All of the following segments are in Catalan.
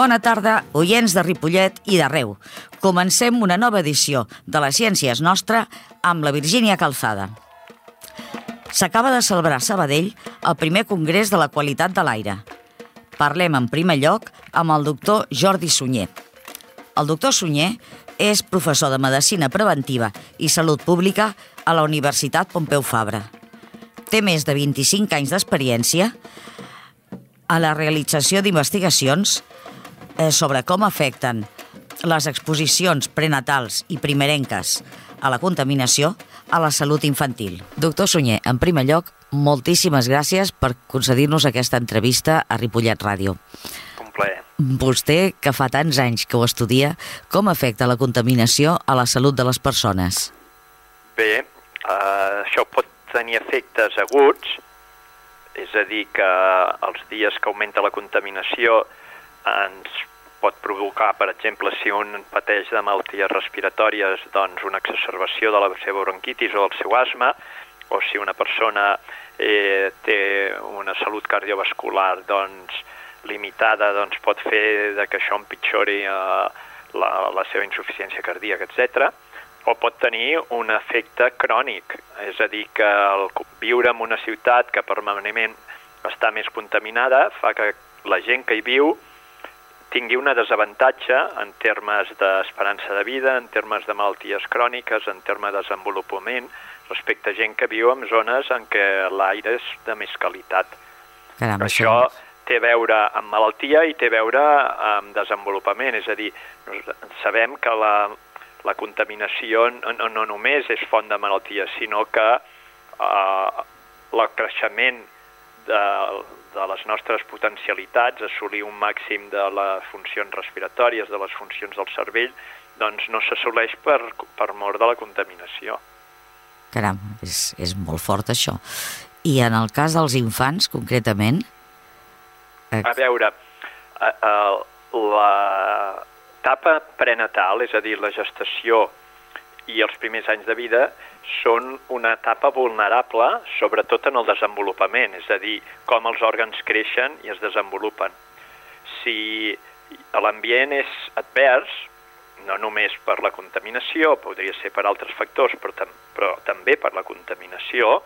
Bona tarda, oients de Ripollet i d'arreu. Comencem una nova edició de la Ciència és nostra amb la Virgínia Calzada. S'acaba de celebrar a Sabadell el primer congrés de la qualitat de l'aire. Parlem en primer lloc amb el doctor Jordi Sunyer. El doctor Sunyer és professor de Medicina Preventiva i Salut Pública a la Universitat Pompeu Fabra. Té més de 25 anys d'experiència a la realització d'investigacions eh, sobre com afecten les exposicions prenatals i primerenques a la contaminació a la salut infantil. Doctor Sunyer, en primer lloc, moltíssimes gràcies per concedir-nos aquesta entrevista a Ripollet Ràdio. Un plaer. Vostè, que fa tants anys que ho estudia, com afecta la contaminació a la salut de les persones? Bé, eh, això pot tenir efectes aguts, és a dir, que els dies que augmenta la contaminació ens pot provocar, per exemple, si un pateix de malalties respiratòries, doncs una exacerbació de la seva bronquitis o el seu asma, o si una persona eh, té una salut cardiovascular doncs, limitada, doncs pot fer de que això empitjori eh, la, la seva insuficiència cardíaca, etc. O pot tenir un efecte crònic, és a dir, que el viure en una ciutat que permanentment està més contaminada fa que la gent que hi viu tingui una desavantatge en termes d'esperança de vida, en termes de malalties cròniques, en termes de desenvolupament, respecte a gent que viu en zones en què l'aire és de més qualitat. Caram, això té a veure amb malaltia i té a veure amb desenvolupament, és a dir, sabem que la, la contaminació no, no només és font de malaltia, sinó que eh, el creixement de, de les nostres potencialitats, assolir un màxim de les funcions respiratòries, de les funcions del cervell, doncs no s'assoleix per, per mort de la contaminació. Caram, és, és molt fort això. I en el cas dels infants, concretament? Eh... A veure, a, a, la etapa prenatal, és a dir, la gestació i els primers anys de vida, són una etapa vulnerable, sobretot en el desenvolupament, és a dir, com els òrgans creixen i es desenvolupen. Si l'ambient és advers, no només per la contaminació, podria ser per altres factors, però, tam però també per la contaminació,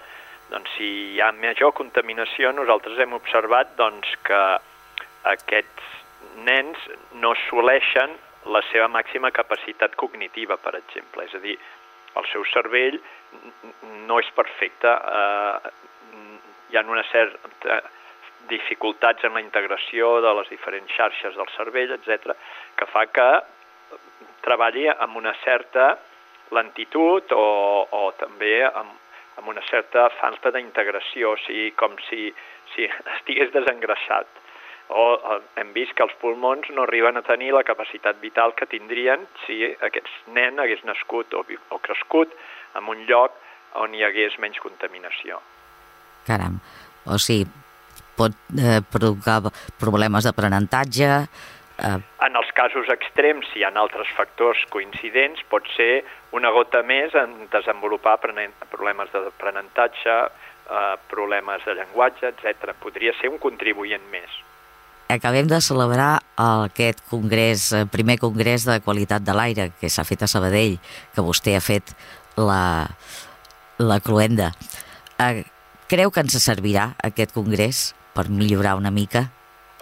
doncs si hi ha major contaminació, nosaltres hem observat doncs, que aquests nens no assoleixen la seva màxima capacitat cognitiva, per exemple. És a dir, el seu cervell no és perfecte, eh, hi ha una certa dificultats en la integració de les diferents xarxes del cervell, etc, que fa que treballi amb una certa lentitud o, o també amb, amb una certa falta d'integració, o sigui, com si, si estigués desengreixat o hem vist que els pulmons no arriben a tenir la capacitat vital que tindrien si aquest nen hagués nascut o, o crescut en un lloc on hi hagués menys contaminació. Caram, o sigui, pot eh, provocar problemes d'aprenentatge... Eh... En els casos extrems, si hi ha altres factors coincidents, pot ser una gota més en desenvolupar problemes d'aprenentatge, eh, problemes de llenguatge, etc. Podria ser un contribuent més acabem de celebrar aquest congrés, el primer congrés de qualitat de l'aire que s'ha fet a Sabadell, que vostè ha fet la, la cluenda. Eh, creu que ens servirà aquest congrés per millorar una mica?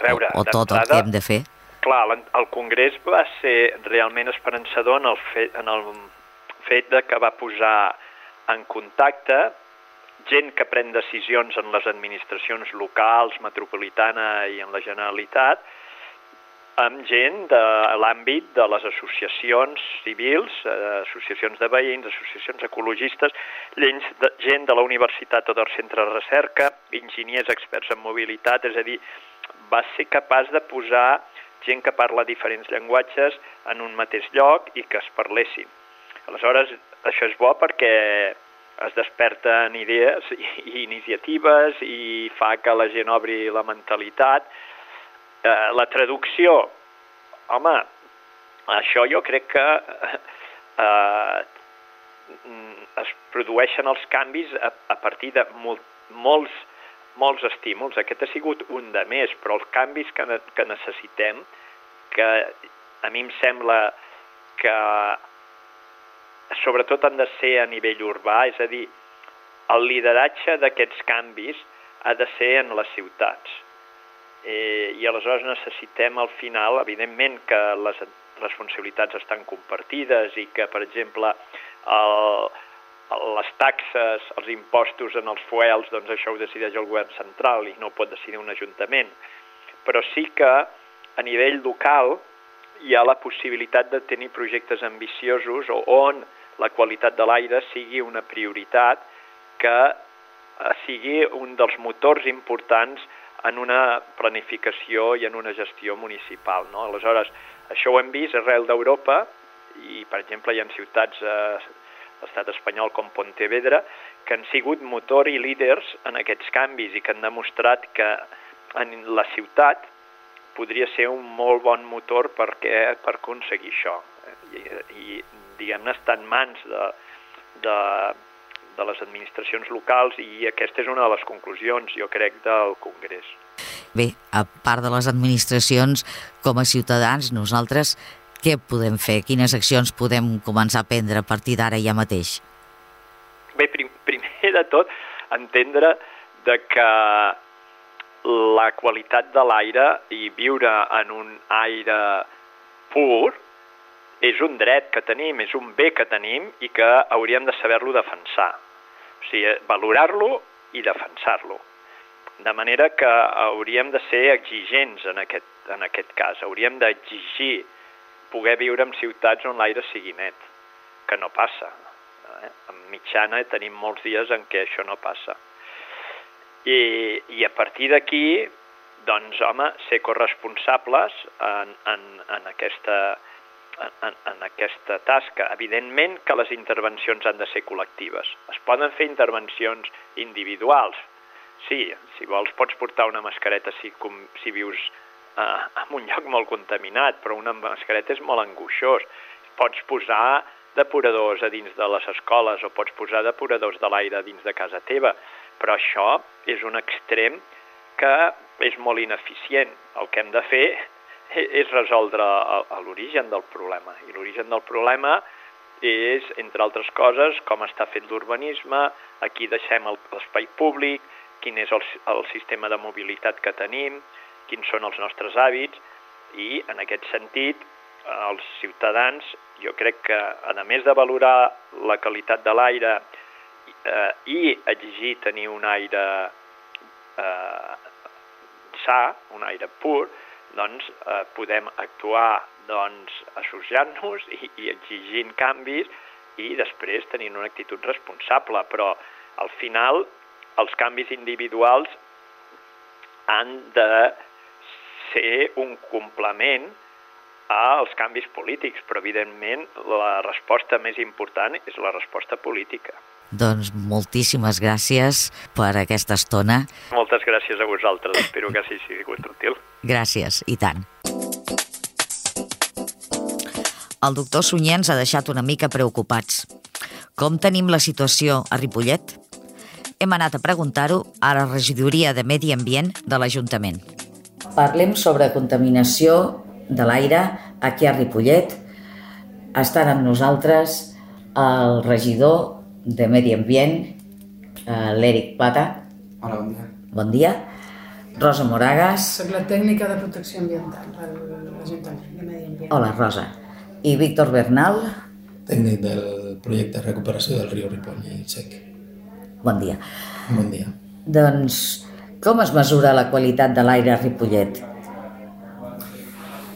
veure, o, o tot el que hem de fer? Clar, el congrés va ser realment esperançador en el fet, en el fet de que va posar en contacte gent que pren decisions en les administracions locals, metropolitana i en la Generalitat, amb gent de l'àmbit de les associacions civils, eh, associacions de veïns, associacions ecologistes, gent de la universitat o del centre de recerca, enginyers experts en mobilitat, és a dir, va ser capaç de posar gent que parla diferents llenguatges en un mateix lloc i que es parlessin. Aleshores, això és bo perquè es desperten idees i iniciatives i fa que la gent obri la mentalitat. Eh, la traducció, home, això jo crec que eh, es produeixen els canvis a, a partir de molt, molts, molts estímuls. Aquest ha sigut un de més, però els canvis que, que necessitem que a mi em sembla que sobretot han de ser a nivell urbà, és a dir, el lideratge d'aquests canvis ha de ser en les ciutats. Eh, I aleshores necessitem al final, evidentment que les responsabilitats estan compartides i que, per exemple, el, les taxes, els impostos en els fuels, doncs això ho decideix el govern central i no pot decidir un ajuntament. Però sí que a nivell local hi ha la possibilitat de tenir projectes ambiciosos o on la qualitat de l'aire sigui una prioritat que eh, sigui un dels motors importants en una planificació i en una gestió municipal. No? Aleshores, això ho hem vist arrel d'Europa i, per exemple, hi ha ciutats a l'estat espanyol com Pontevedra que han sigut motor i líders en aquests canvis i que han demostrat que en la ciutat podria ser un molt bon motor perquè, per aconseguir això. I, i diguem-ne, està en mans de, de, de les administracions locals i aquesta és una de les conclusions, jo crec, del Congrés. Bé, a part de les administracions, com a ciutadans, nosaltres què podem fer? Quines accions podem començar a prendre a partir d'ara ja mateix? Bé, prim, primer de tot, entendre de que la qualitat de l'aire i viure en un aire pur és un dret que tenim, és un bé que tenim i que hauríem de saber-lo defensar. O sigui, valorar-lo i defensar-lo. De manera que hauríem de ser exigents en aquest, en aquest cas. Hauríem d'exigir poder viure en ciutats on l'aire sigui net, que no passa. Eh? En mitjana tenim molts dies en què això no passa. I, i a partir d'aquí, doncs, home, ser corresponsables en, en, en aquesta en, en aquesta tasca. Evidentment que les intervencions han de ser col·lectives. Es poden fer intervencions individuals. Sí, si vols pots portar una mascareta si, com, si vius eh, en un lloc molt contaminat, però una mascareta és molt angoixós. Pots posar depuradors a dins de les escoles o pots posar depuradors de l'aire dins de casa teva, però això és un extrem que és molt ineficient. El que hem de fer és resoldre l'origen del problema. I l'origen del problema és, entre altres coses, com està fet l'urbanisme, aquí deixem l'espai públic, quin és el, el sistema de mobilitat que tenim, quins són els nostres hàbits, i en aquest sentit els ciutadans, jo crec que a més de valorar la qualitat de l'aire eh, i exigir tenir un aire eh, sa, un aire pur, doncs eh, podem actuar doncs, associant-nos i, i exigint canvis i després tenint una actitud responsable, però al final els canvis individuals han de ser un complement als canvis polítics, però evidentment la resposta més important és la resposta política. Doncs moltíssimes gràcies per aquesta estona. Moltes gràcies a vosaltres, espero que hagi sigut útil. Gràcies, i tant. El doctor Sunyer ens ha deixat una mica preocupats. Com tenim la situació a Ripollet? Hem anat a preguntar-ho a la regidoria de Medi Ambient de l'Ajuntament. Parlem sobre contaminació de l'aire aquí a Ripollet. Estan amb nosaltres el regidor de Medi Ambient, eh, l'Eric Plata. Hola, bon dia. Bon dia. Rosa Moragas. Soc la tècnica de protecció ambiental de l'Ajuntament de Medi Ambient. Hola, Rosa. I Víctor Bernal. Tècnic del projecte de recuperació del riu Ripoll i Sec. Bon dia. Bon dia. Doncs, com es mesura la qualitat de l'aire a Ripollet?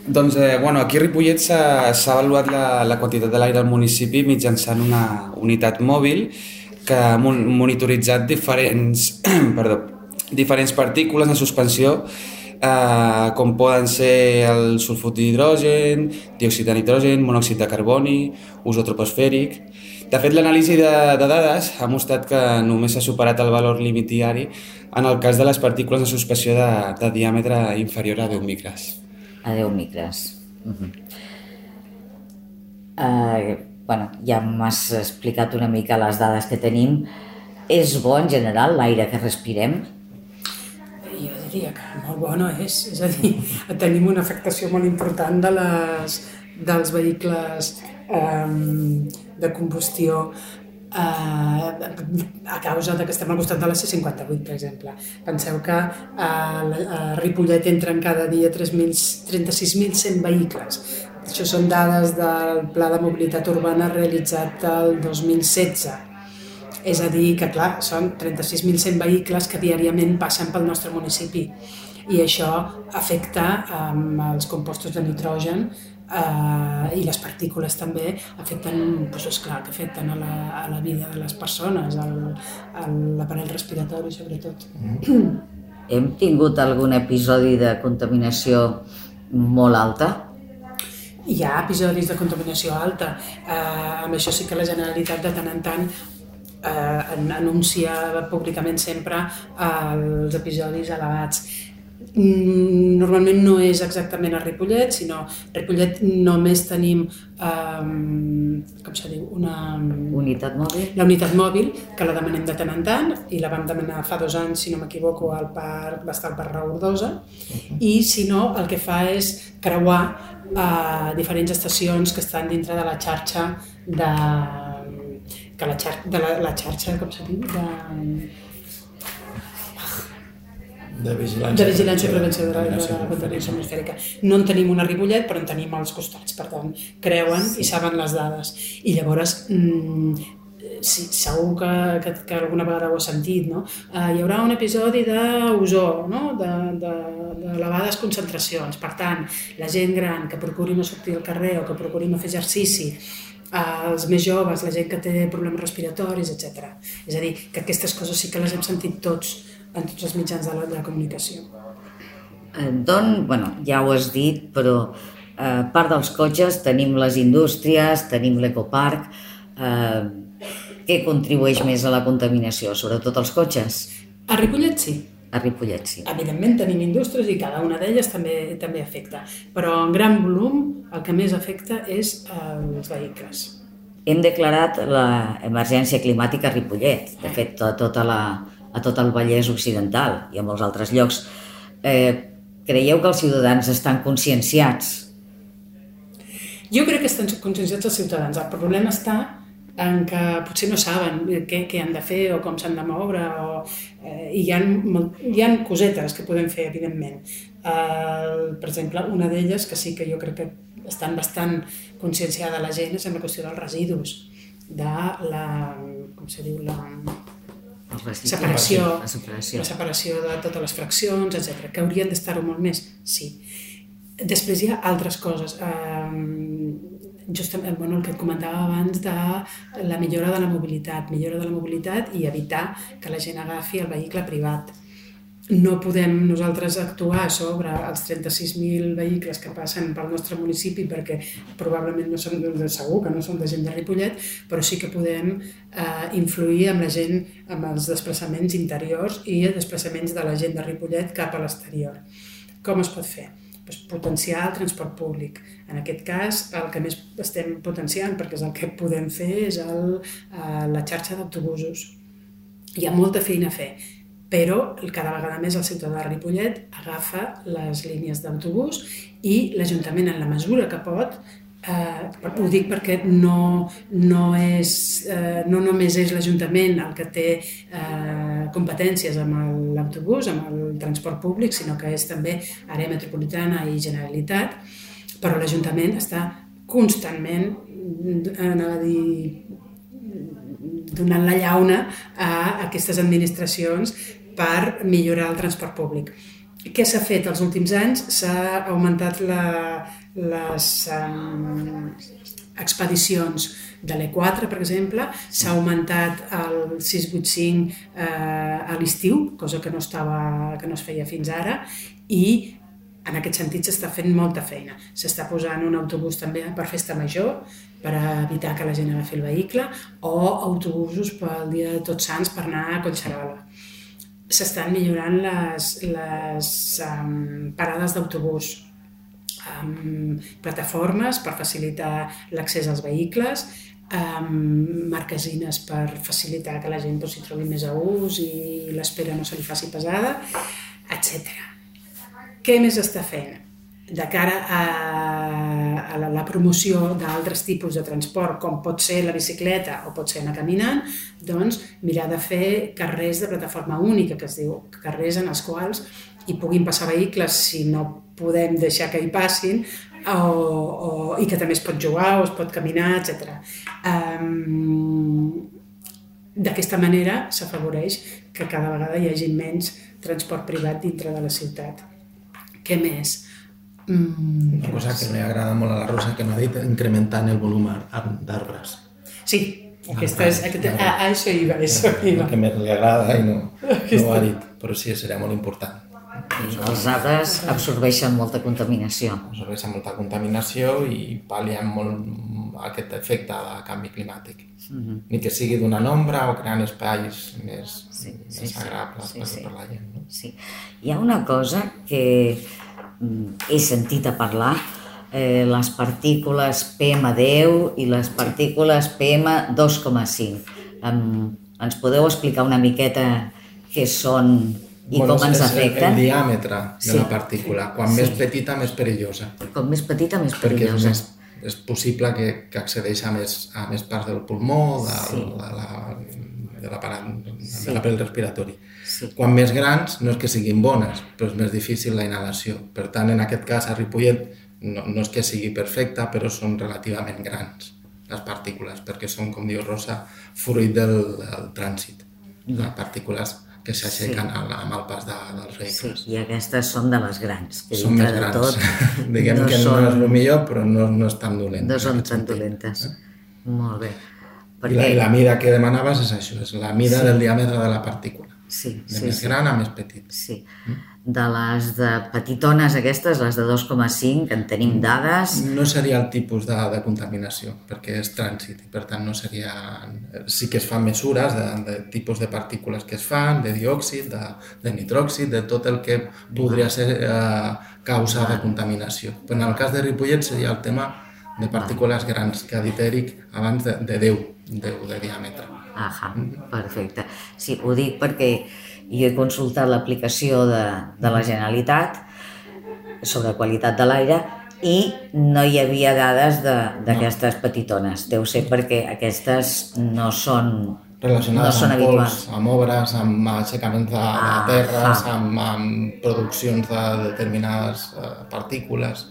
Doncs, eh, bueno, aquí a Ripollet s'ha avaluat la, la quantitat de l'aire al municipi mitjançant una unitat mòbil que ha monitoritzat diferents, perdó, diferents partícules de suspensió eh, com poden ser el sulfut d'hidrogen, diòxid de nitrogen, monòxid de carboni, ús troposfèric... De fet, l'anàlisi de, de dades ha mostrat que només s'ha superat el valor límit diari en el cas de les partícules de suspensió de, de diàmetre inferior a 10 micres a 10 micres. Uh -huh. uh, bueno, ja m'has explicat una mica les dades que tenim. És bo en general l'aire que respirem? Jo diria que molt bo no és. És a dir, tenim una afectació molt important de les, dels vehicles eh, de combustió eh, a causa de que estem al costat de la C58, per exemple. Penseu que a, a Ripollet entren cada dia 36.100 vehicles. Això són dades del Pla de Mobilitat Urbana realitzat el 2016. És a dir, que clar, són 36.100 vehicles que diàriament passen pel nostre municipi i això afecta um, els compostos de nitrogen eh, i les partícules també afecten, doncs és clar, que afecten a la, a la vida de les persones, a l'aparell respiratori sobretot. Mm. Hem tingut algun episodi de contaminació molt alta? Hi ha episodis de contaminació alta. Eh, amb això sí que la Generalitat de tant en tant eh, anuncia públicament sempre els episodis elevats normalment no és exactament a Ripollet, sinó a Ripollet només tenim, um, com se diu, una... Unitat mòbil. La unitat mòbil, que la demanem de tant en tant, i la vam demanar fa dos anys, si no m'equivoco, al parc, va estar al parc Raurdosa, i si no, el que fa és creuar uh, diferents estacions que estan dintre de la xarxa de, que la, xarxa, de la, la xarxa, com se diu, de, de vigilància, de vigilància i prevenció de la, contaminació atmosfèrica. No en tenim una Ripollet, però en tenim als costats, per tant, creuen sí. i saben les dades. I llavors, mm, sí, segur que, que, que alguna vegada ho has sentit, no? Uh, hi haurà un episodi d'ozó, no? de, de, de elevades concentracions. Per tant, la gent gran que procuri no sortir al carrer o que procuri no fer exercici, uh, els més joves, la gent que té problemes respiratoris, etc. És a dir, que aquestes coses sí que les hem sentit tots en tots els mitjans de la, de la comunicació. Eh, Don, bueno, ja ho has dit, però eh, part dels cotxes tenim les indústries, tenim l'ecoparc, eh, què contribueix més a la contaminació? Sobretot els cotxes? A Ripollet sí. A Ripollet sí. Evidentment tenim indústries i cada una d'elles també també afecta, però en gran volum el que més afecta és eh, els vehicles. Hem declarat l'emergència climàtica a Ripollet. De fet, tota la, a tot el Vallès Occidental i a molts altres llocs. Eh, creieu que els ciutadans estan conscienciats? Jo crec que estan conscienciats els ciutadans. El problema està en què potser no saben què, què han de fer o com s'han de moure o, eh, i hi ha, hi ha cosetes que podem fer, evidentment. Eh, per exemple, una d'elles, que sí que jo crec que estan bastant conscienciada la gent, és en la qüestió dels residus, de la, com se diu, la, separació, la separació. la separació de totes les fraccions, etc. que haurien d'estar-ho molt més, sí. Després hi ha altres coses. Um, justament bueno, el que et comentava abans de la millora de la mobilitat, millora de la mobilitat i evitar que la gent agafi el vehicle privat no podem nosaltres actuar sobre els 36.000 vehicles que passen pel nostre municipi perquè probablement no són, segur que no són de gent de Ripollet, però sí que podem eh, influir amb la gent, amb els desplaçaments interiors i els desplaçaments de la gent de Ripollet cap a l'exterior. Com es pot fer? Pues potenciar el transport públic. En aquest cas, el que més estem potenciant, perquè és el que podem fer, és el, eh, la xarxa d'autobusos. Hi ha molta feina a fer però cada vegada més el ciutadà de Ripollet agafa les línies d'autobús i l'Ajuntament, en la mesura que pot, eh, ho dic perquè no, no, és, eh, no només és l'Ajuntament el que té eh, competències amb l'autobús, amb el transport públic, sinó que és també àrea metropolitana i Generalitat, però l'Ajuntament està constantment, anava a dir, donant la llauna a aquestes administracions per millorar el transport públic. Què s'ha fet els últims anys? S'ha augmentat la, les um, expedicions de l'E4, per exemple, s'ha augmentat el 685 eh, a l'estiu, cosa que no, estava, que no es feia fins ara, i en aquest sentit s'està fent molta feina. S'està posant un autobús també per festa major, per evitar que la gent agafi el vehicle, o autobusos pel dia de Tots Sants per anar a Collserola s'estan millorant les, les um, parades d'autobús, um, plataformes per facilitar l'accés als vehicles, um, marquesines per facilitar que la gent s'hi trobi més a ús i l'espera no se li faci pesada, etc. Què més està fent? De cara a, a la, la promoció d'altres tipus de transport, com pot ser la bicicleta o pot ser anar caminant, doncs mirar de fer carrers de plataforma única, que es diu carrers en els quals hi puguin passar vehicles si no podem deixar que hi passin o, o, i que també es pot jugar o es pot caminar, etc. Um, D'aquesta manera s'afavoreix que cada vegada hi hagi menys transport privat dintre de la ciutat. Què més? Mm, Una cosa que m'agrada molt a la Rosa que no ha dit, incrementant el volum d'arbres. Sí, aquesta és, aquesta, a, a això hi va, això hi va. Que més li agrada i no, no ho ha dit, però sí, seria molt important. Els arbres absorbeixen molta contaminació. Absorbeixen molta contaminació i pal·lien molt aquest efecte de canvi climàtic. Mm -hmm. Ni que sigui d'una ombra o creant espais més, sí, sí, més agradables sí, sí, per, per la gent. No? Sí. Hi ha una cosa que he sentit a parlar eh, les partícules PM10 i les partícules PM2,5. Um, ens podeu explicar una miqueta què són i bueno, com ens afecten? El, el diàmetre de sí. la partícula. Quan sí. més petita, més perillosa. Com més petita, més perillosa. Perquè és, més, és possible que, que accedeix a més, a més parts del pulmó, de, sí. de la, de l'aparell sí. de respiratori. Quan més grans, no és que siguin bones, però és més difícil la inhalació. Per tant, en aquest cas, a Ripollet, no, no és que sigui perfecta, però són relativament grans les partícules, perquè són, com diu Rosa, fruit del, del trànsit. Les partícules que s'aixequen sí. amb el pas de, dels vehicles. Sí, i aquestes són de les grans, que són més grans. tot... Diguem no que són... no és el millor, però no, no és tan dolent. No són tan dolentes. Eh? Molt bé. Perquè... I, la, I la mida que demanaves és això, és la mida sí. del diàmetre de la partícula. Sí, de sí, més sí. gran a més petit. Sí. De les de petitones aquestes, les de 2,5, que en tenim dades... No seria el tipus de, de contaminació, perquè és trànsit i per tant no seria... Sí que es fan mesures de, de tipus de partícules que es fan, de diòxid, de, de nitròxid, de tot el que podria ser eh, causa de contaminació. Però en el cas de Ripollet seria el tema de partícules grans, que ha dit Eric abans de, de 10, 10 de diàmetre. Ahà, perfecte. Sí, ho dic perquè jo he consultat l'aplicació de, de la Generalitat sobre qualitat de l'aire i no hi havia dades d'aquestes no. petitones. Deu ser perquè aquestes no són relacionades no són amb habituals. pols, amb obres, amb aixecaments de, de terres, amb, amb produccions de determinades uh, partícules,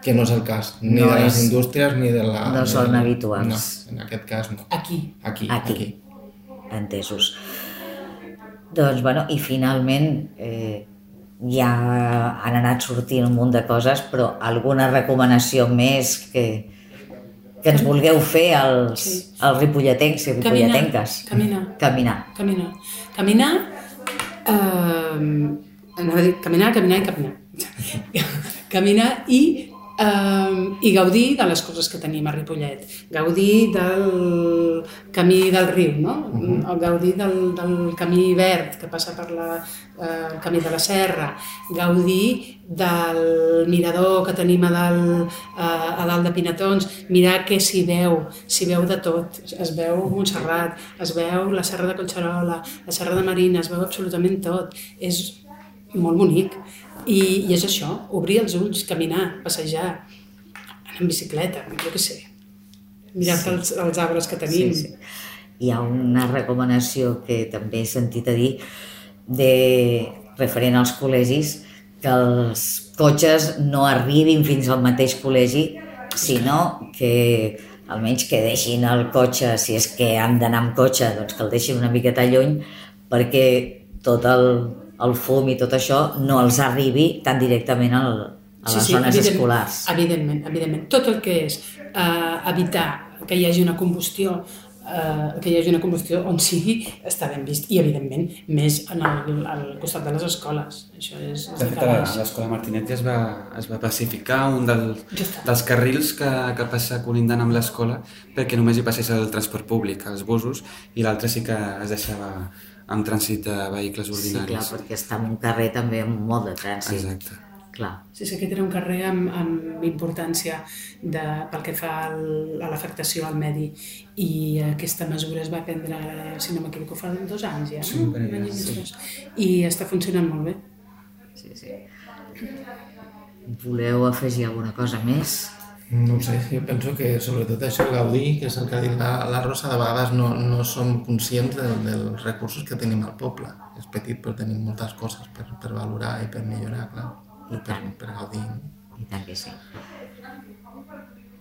que no és el cas, ni no de les és... indústries ni de la... No són habituals. No, en aquest cas no. Aquí. Aquí. Aquí. aquí entesos. Doncs, bueno, i finalment eh, ja han anat sortint un munt de coses, però alguna recomanació més que, que ens vulgueu fer als, sí. als ripolletens i ripolletenques. Caminar. Caminar. Caminar. Caminar. Eh, anava a dir caminar, caminar i caminar. caminar i eh, i gaudir de les coses que tenim a Ripollet, gaudir del camí del riu, no? Uh mhm. -huh. gaudir del, del camí verd que passa per la, eh, el camí de la serra, gaudir del mirador que tenim a dalt, eh, a dalt de Pinatons, mirar què s'hi veu, s'hi veu de tot, es veu Montserrat, es veu la serra de Collserola, la serra de Marina, es veu absolutament tot, és molt bonic i, I és això, obrir els ulls, caminar, passejar, anar en bicicleta, jo què sé, mirar sí. els, els arbres que tenim. Sí, sí. Hi ha una recomanació que també he sentit a dir de referent als col·legis que els cotxes no arribin fins al mateix col·legi, sinó que almenys que deixin el cotxe, si és que han d'anar amb cotxe, doncs que el deixin una miqueta lluny perquè tot el, el fum i tot això no els arribi tan directament al, a les sí, sí, zones evident, escolars. Evidentment, evidentment. Tot el que és eh, evitar que hi hagi una combustió eh, que hi hagi una combustió on sigui està ben vist i evidentment més en el, al costat de les escoles això és, és de fet a l'escola Martinet ja es va, es va pacificar un del, dels carrils que, que passa colindant amb l'escola perquè només hi passés el transport públic, els busos i l'altre sí que es deixava amb trànsit de vehicles ordinaris. Sí, clar, perquè està en un carrer també amb molt de trànsit. Exacte. Clar. Sí, sí, aquest era un carrer amb, amb importància de, pel que fa al, a l'afectació al medi i aquesta mesura es va prendre, si no m'equivoco, fa dos anys ja, no? Sí, un parell, sí. I està funcionant molt bé. sí, sí. Voleu afegir alguna cosa més? No sé, jo penso que sobretot això, gaudir, que és el que ha dit la, la Rosa, de vegades no, no som conscients de, dels recursos que tenim al poble. És petit, però tenim moltes coses per, per valorar i per millorar, clar, i per, per gaudir. I tant que sí.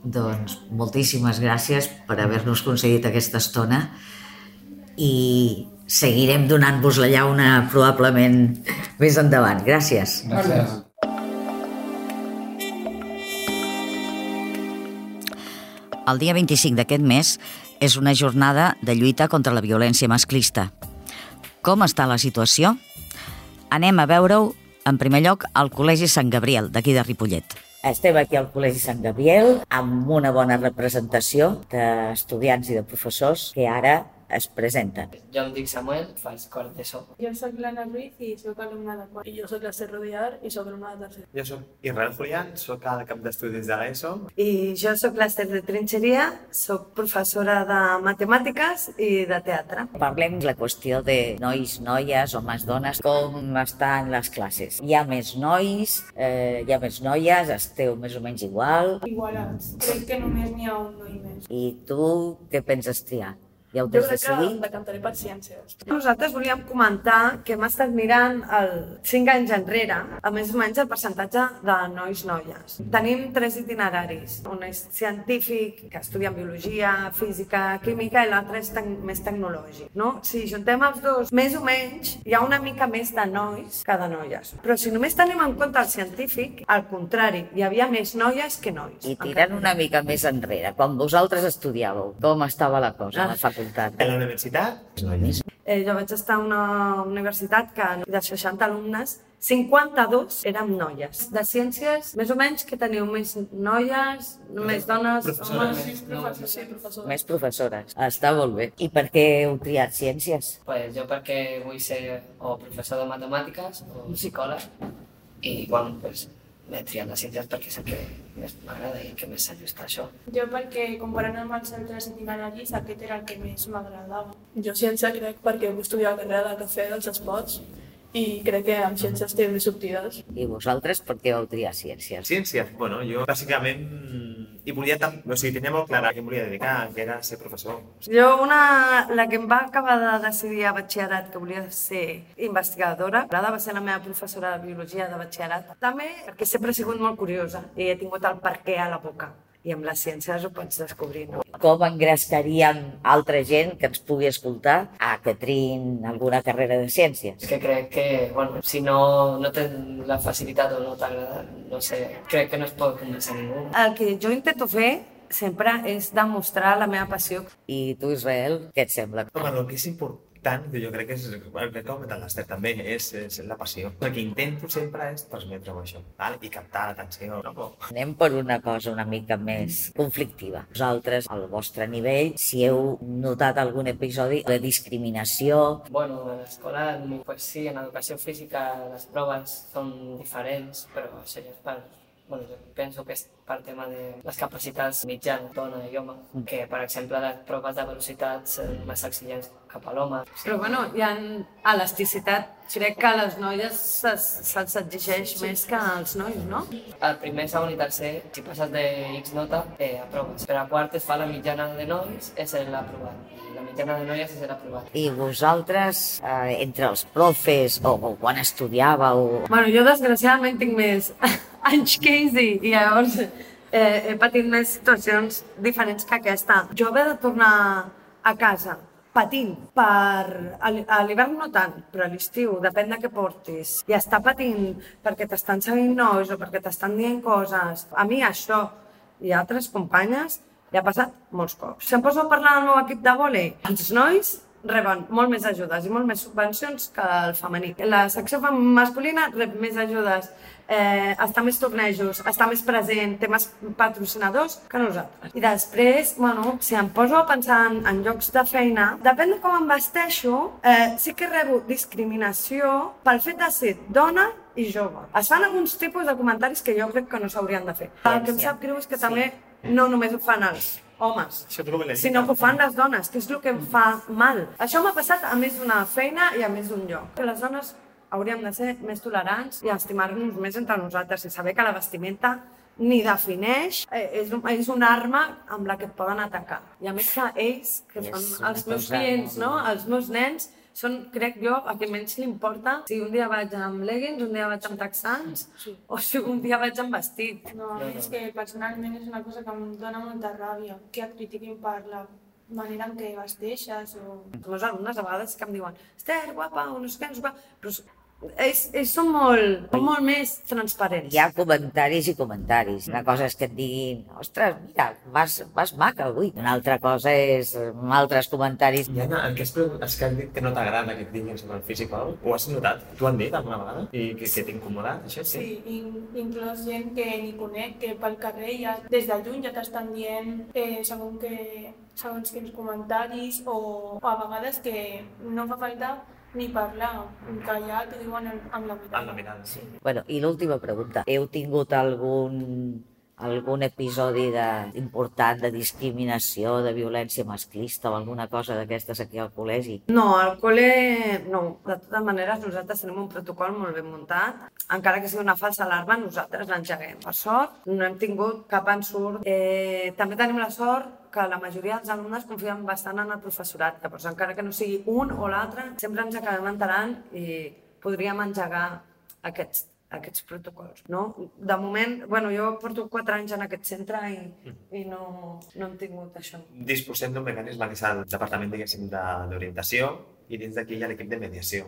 Doncs moltíssimes gràcies per haver-nos concedit aquesta estona i seguirem donant-vos la llauna probablement més endavant. Gràcies. Gràcies. El dia 25 d'aquest mes és una jornada de lluita contra la violència masclista. Com està la situació? Anem a veure-ho, en primer lloc, al Col·legi Sant Gabriel, d'aquí de Ripollet. Estem aquí al Col·legi Sant Gabriel amb una bona representació d'estudiants i de professors que ara es presenten. Jo em dic Samuel, faig quart d'ESO. Jo soc l'Anna Ruiz i soc alumna de quart. I jo soc l'Ester Rodiar i soc alumna de tercer. Jo soc Israel Julián, soc el cap d'estudis de l'ESO. I jo sóc l'Ester de Trinxeria, soc professora de matemàtiques i de teatre. Parlem de la qüestió de nois, noies, homes, dones, com estan les classes. Hi ha més nois, eh, hi ha més noies, esteu més o menys igual. Igualats. Crec que només n'hi ha un noi més. I tu què penses triar? Ja ho Jo tens crec que decidit? decantaré per ciències. Nosaltres volíem comentar que hem estat mirant el 5 anys enrere, a més o menys el percentatge de nois-noies. Tenim tres itineraris. Un és científic, que estudia biologia, física, química, i l'altre és tec més tecnològic. No? Si juntem els dos, més o menys, hi ha una mica més de nois que de noies. Però si només tenim en compte el científic, al contrari, hi havia més noies que nois. I tirant una mica més enrere, quan vosaltres estudiàveu, com estava la cosa a la facultat? En la universitat. Eh, jo vaig estar a una universitat que de 60 alumnes, 52 érem noies. De ciències, més o menys, que teniu més noies, més dones, Professores. homes... Professor, sí, professor. Més professores. Està molt bé. I per què heu triat ciències? Pues jo perquè vull ser o professor de matemàtiques o psicòleg i bueno, pues, m'he triat les ciències perquè és el que més m'agrada i el que més s'ajusta a això. Jo perquè, comparant amb els altres itineraris, aquest era el que més m'agradava. Jo ciència crec perquè vull estudiar la carrera de cafè dels esports i crec que amb ciències té més sortides. I vosaltres per què vau triar ciències? Ciències, bueno, jo bàsicament i volia tam... o sigui, tenia molt clara a què em volia dedicar, que era ser professor. Jo, una, la que em va acabar de decidir a batxillerat que volia ser investigadora, l'Ada va ser la meva professora de biologia de batxillerat. També perquè sempre he sigut molt curiosa i he tingut el per què a la boca. I amb les ciències ho pots descobrir, no? Com engrescaríem altra gent que ens pugui escoltar a que triïn alguna carrera de ciències? És que crec que, bueno, si no, no tens la facilitat o no t'agrada, no sé, crec que no es pot convèncer ningú. El que jo intento fer sempre és demostrar la meva passió. I tu, Israel, què et sembla? Home, el que és important, que jo crec que és el que ha comentat l'Ester també, és, és la passió. El que intento sempre és transmetre-ho això, val? i captar l'atenció. No? Anem per una cosa una mica més conflictiva. Vosaltres, al vostre nivell, si heu notat algun episodi de discriminació, Bueno, a l'escola, pues sí, en educació física les proves són diferents, però això ja és per... Bueno, jo penso que és per tema de les capacitats mitjanes, dona i home, que, per exemple, les proves de velocitat són més exigents cap a l'home. Però bueno, hi ha elasticitat. Crec que a les noies se- se'ls exigeix més que als nois, no? Al primer, segon i tercer, si passes de X nota, eh, aproves. Per a quart es fa la mitjana de nois, és l'aprovat. I la mitjana de noies és l'aprovat. i vosaltres, eh, entre els profes o, o quan estudiàveu, Bueno, jo desgraciadament tinc més anys que ells i, i llavors eh, he patit més situacions diferents que aquesta. Jo haver de tornar a casa patint per... A l'hi- a l'hivern no tant, però a l'estiu, depèn de què portis, i estar patint perquè t'estan seguint nois o perquè t'estan dient coses. A mi això i a altres companyes li ha passat molts cops. Si em poso a parlar del meu equip de vòlei, els nois reben molt més ajudes i molt més subvencions que el femení. La secció masculina rep més ajudes, eh, està més tornejos, està més present, té més patrocinadors que nosaltres. I després, bueno, si em poso a pensar en, en llocs de feina, depèn de com em vesteixo, eh, sí que rebo discriminació pel fet de ser dona i jove. Es fan alguns tipus de comentaris que jo crec que no s'haurien de fer. El que em sap greu és que també no només ho fan els homes, sinó que ho fan les dones, que és el que em fa mal. Això m'ha passat a més d'una feina i a més d'un lloc. Que les dones hauríem de ser més tolerants i estimar-nos més entre nosaltres i saber que la vestimenta ni defineix, eh, és, un, és una arma amb la que et poden atacar. I a més que ells, que És són els meus clients, no? els meus nens, són, crec jo, a qui menys li importa si un dia vaig amb leggings, un dia vaig amb texans, o si un dia vaig amb vestit. No, és que personalment és una cosa que em dona molta ràbia, que et critiquin per la manera en què vesteixes o... Els meus alumnes a vegades que em diuen Esther, guapa, o no sé què, no sé què, però ells, ells són molt, són molt més transparents. Hi ha comentaris i comentaris. Una cosa és que et diguin, ostres, mira, vas, vas maca avui. Una altra cosa és altres comentaris. I Anna, el que has, que has dit que no t'agrada que et diguin sobre el físic o ho has notat? T'ho han dit alguna vegada? I que, que t'ha incomodat, això? Sí, in, inclús gent que ni conec, que pel carrer ja, des de lluny ja t'estan dient eh, segons, que, segons quins comentaris o, o a vegades que no fa falta ni parlar, ja t'ho diuen amb, amb la mirada. Amb la mirada. Sí. Bueno, i l'última pregunta. Heu tingut algun, algun episodi de, important de discriminació, de violència masclista o alguna cosa d'aquestes aquí al col·legi? No, al col·le no. De totes maneres, nosaltres tenim un protocol molt ben muntat. Encara que sigui una falsa alarma, nosaltres l'engeguem. Per sort, no hem tingut cap ensurt. Eh, també tenim la sort que la majoria dels alumnes confien bastant en el professorat. Llavors, encara que no sigui un o l'altre, sempre ens acabem enterant i podríem engegar aquests, aquests protocols. No? De moment, bueno, jo porto quatre anys en aquest centre i, i no, no hem tingut això. Disposem d'un mecanisme que és el departament, diguéssim, de- d'orientació i dins d'aquí hi ha l'equip de mediació